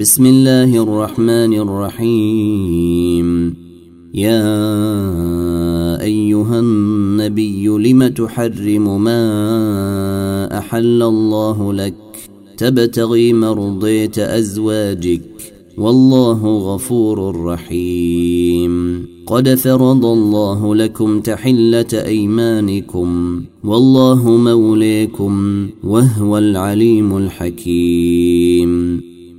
بسم الله الرحمن الرحيم. يا أيها النبي لم تحرم ما أحل الله لك؟ تبتغي مرضية أزواجك. والله غفور رحيم. قد فرض الله لكم تحلة أيمانكم. والله موليكم وهو العليم الحكيم.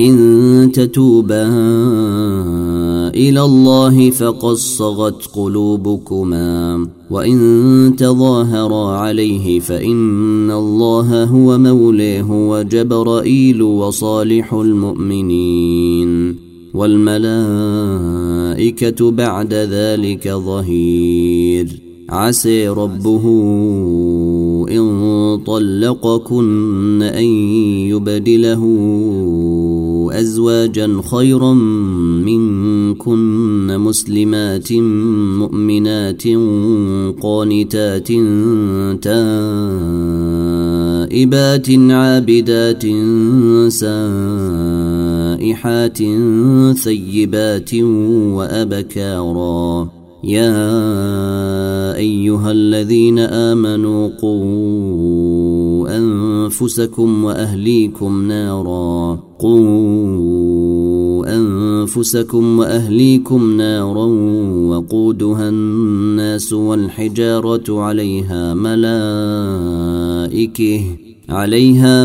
إن تتوبا إلى الله فقد صغت قلوبكما وإن تظاهرا عليه فإن الله هو موليه وجبرائيل وصالح المؤمنين والملائكة بعد ذلك ظهير. عسى ربه إن طلقكن أن يبدله أزواجا خيرا منكن مسلمات مؤمنات قانتات تائبات عابدات سائحات ثيبات وأبكارا يا ايها الذين امنوا قوا انفسكم واهليكم نارا قوا انفسكم واهليكم نارا وقودها الناس والحجاره عليها ملائكه عليها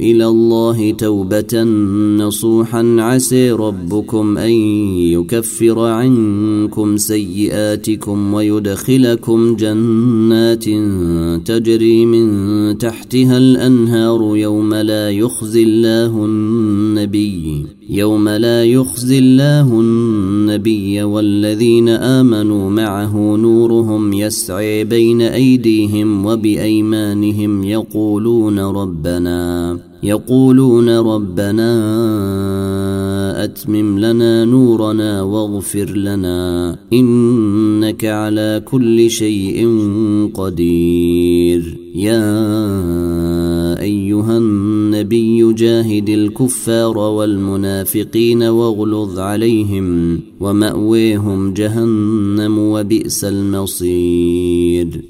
إلى الله توبة نصوحا. عسى ربكم أن يكفر عنكم سيئاتكم ويدخلكم جنات تجري من تحتها الأنهار يوم لا يخزي الله النبي. يوم لا يخزي الله النبي والذين آمنوا معه نورهم يسعي بين أيديهم وبأيمانهم يقولون ربنا يقولون ربنا أتمم لنا نورنا واغفر لنا إنك على كل شيء قدير. يا جاهد الكفار والمنافقين واغلظ عليهم ومأويهم جهنم وبئس المصير.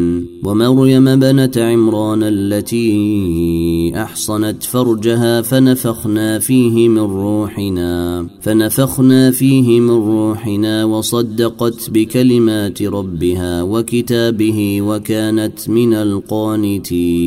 ومريم بنت عمران التي أحصنت فرجها فنفخنا فيه من روحنا فنفخنا فيه من روحنا وصدقت بكلمات ربها وكتابه وكانت من القانتين.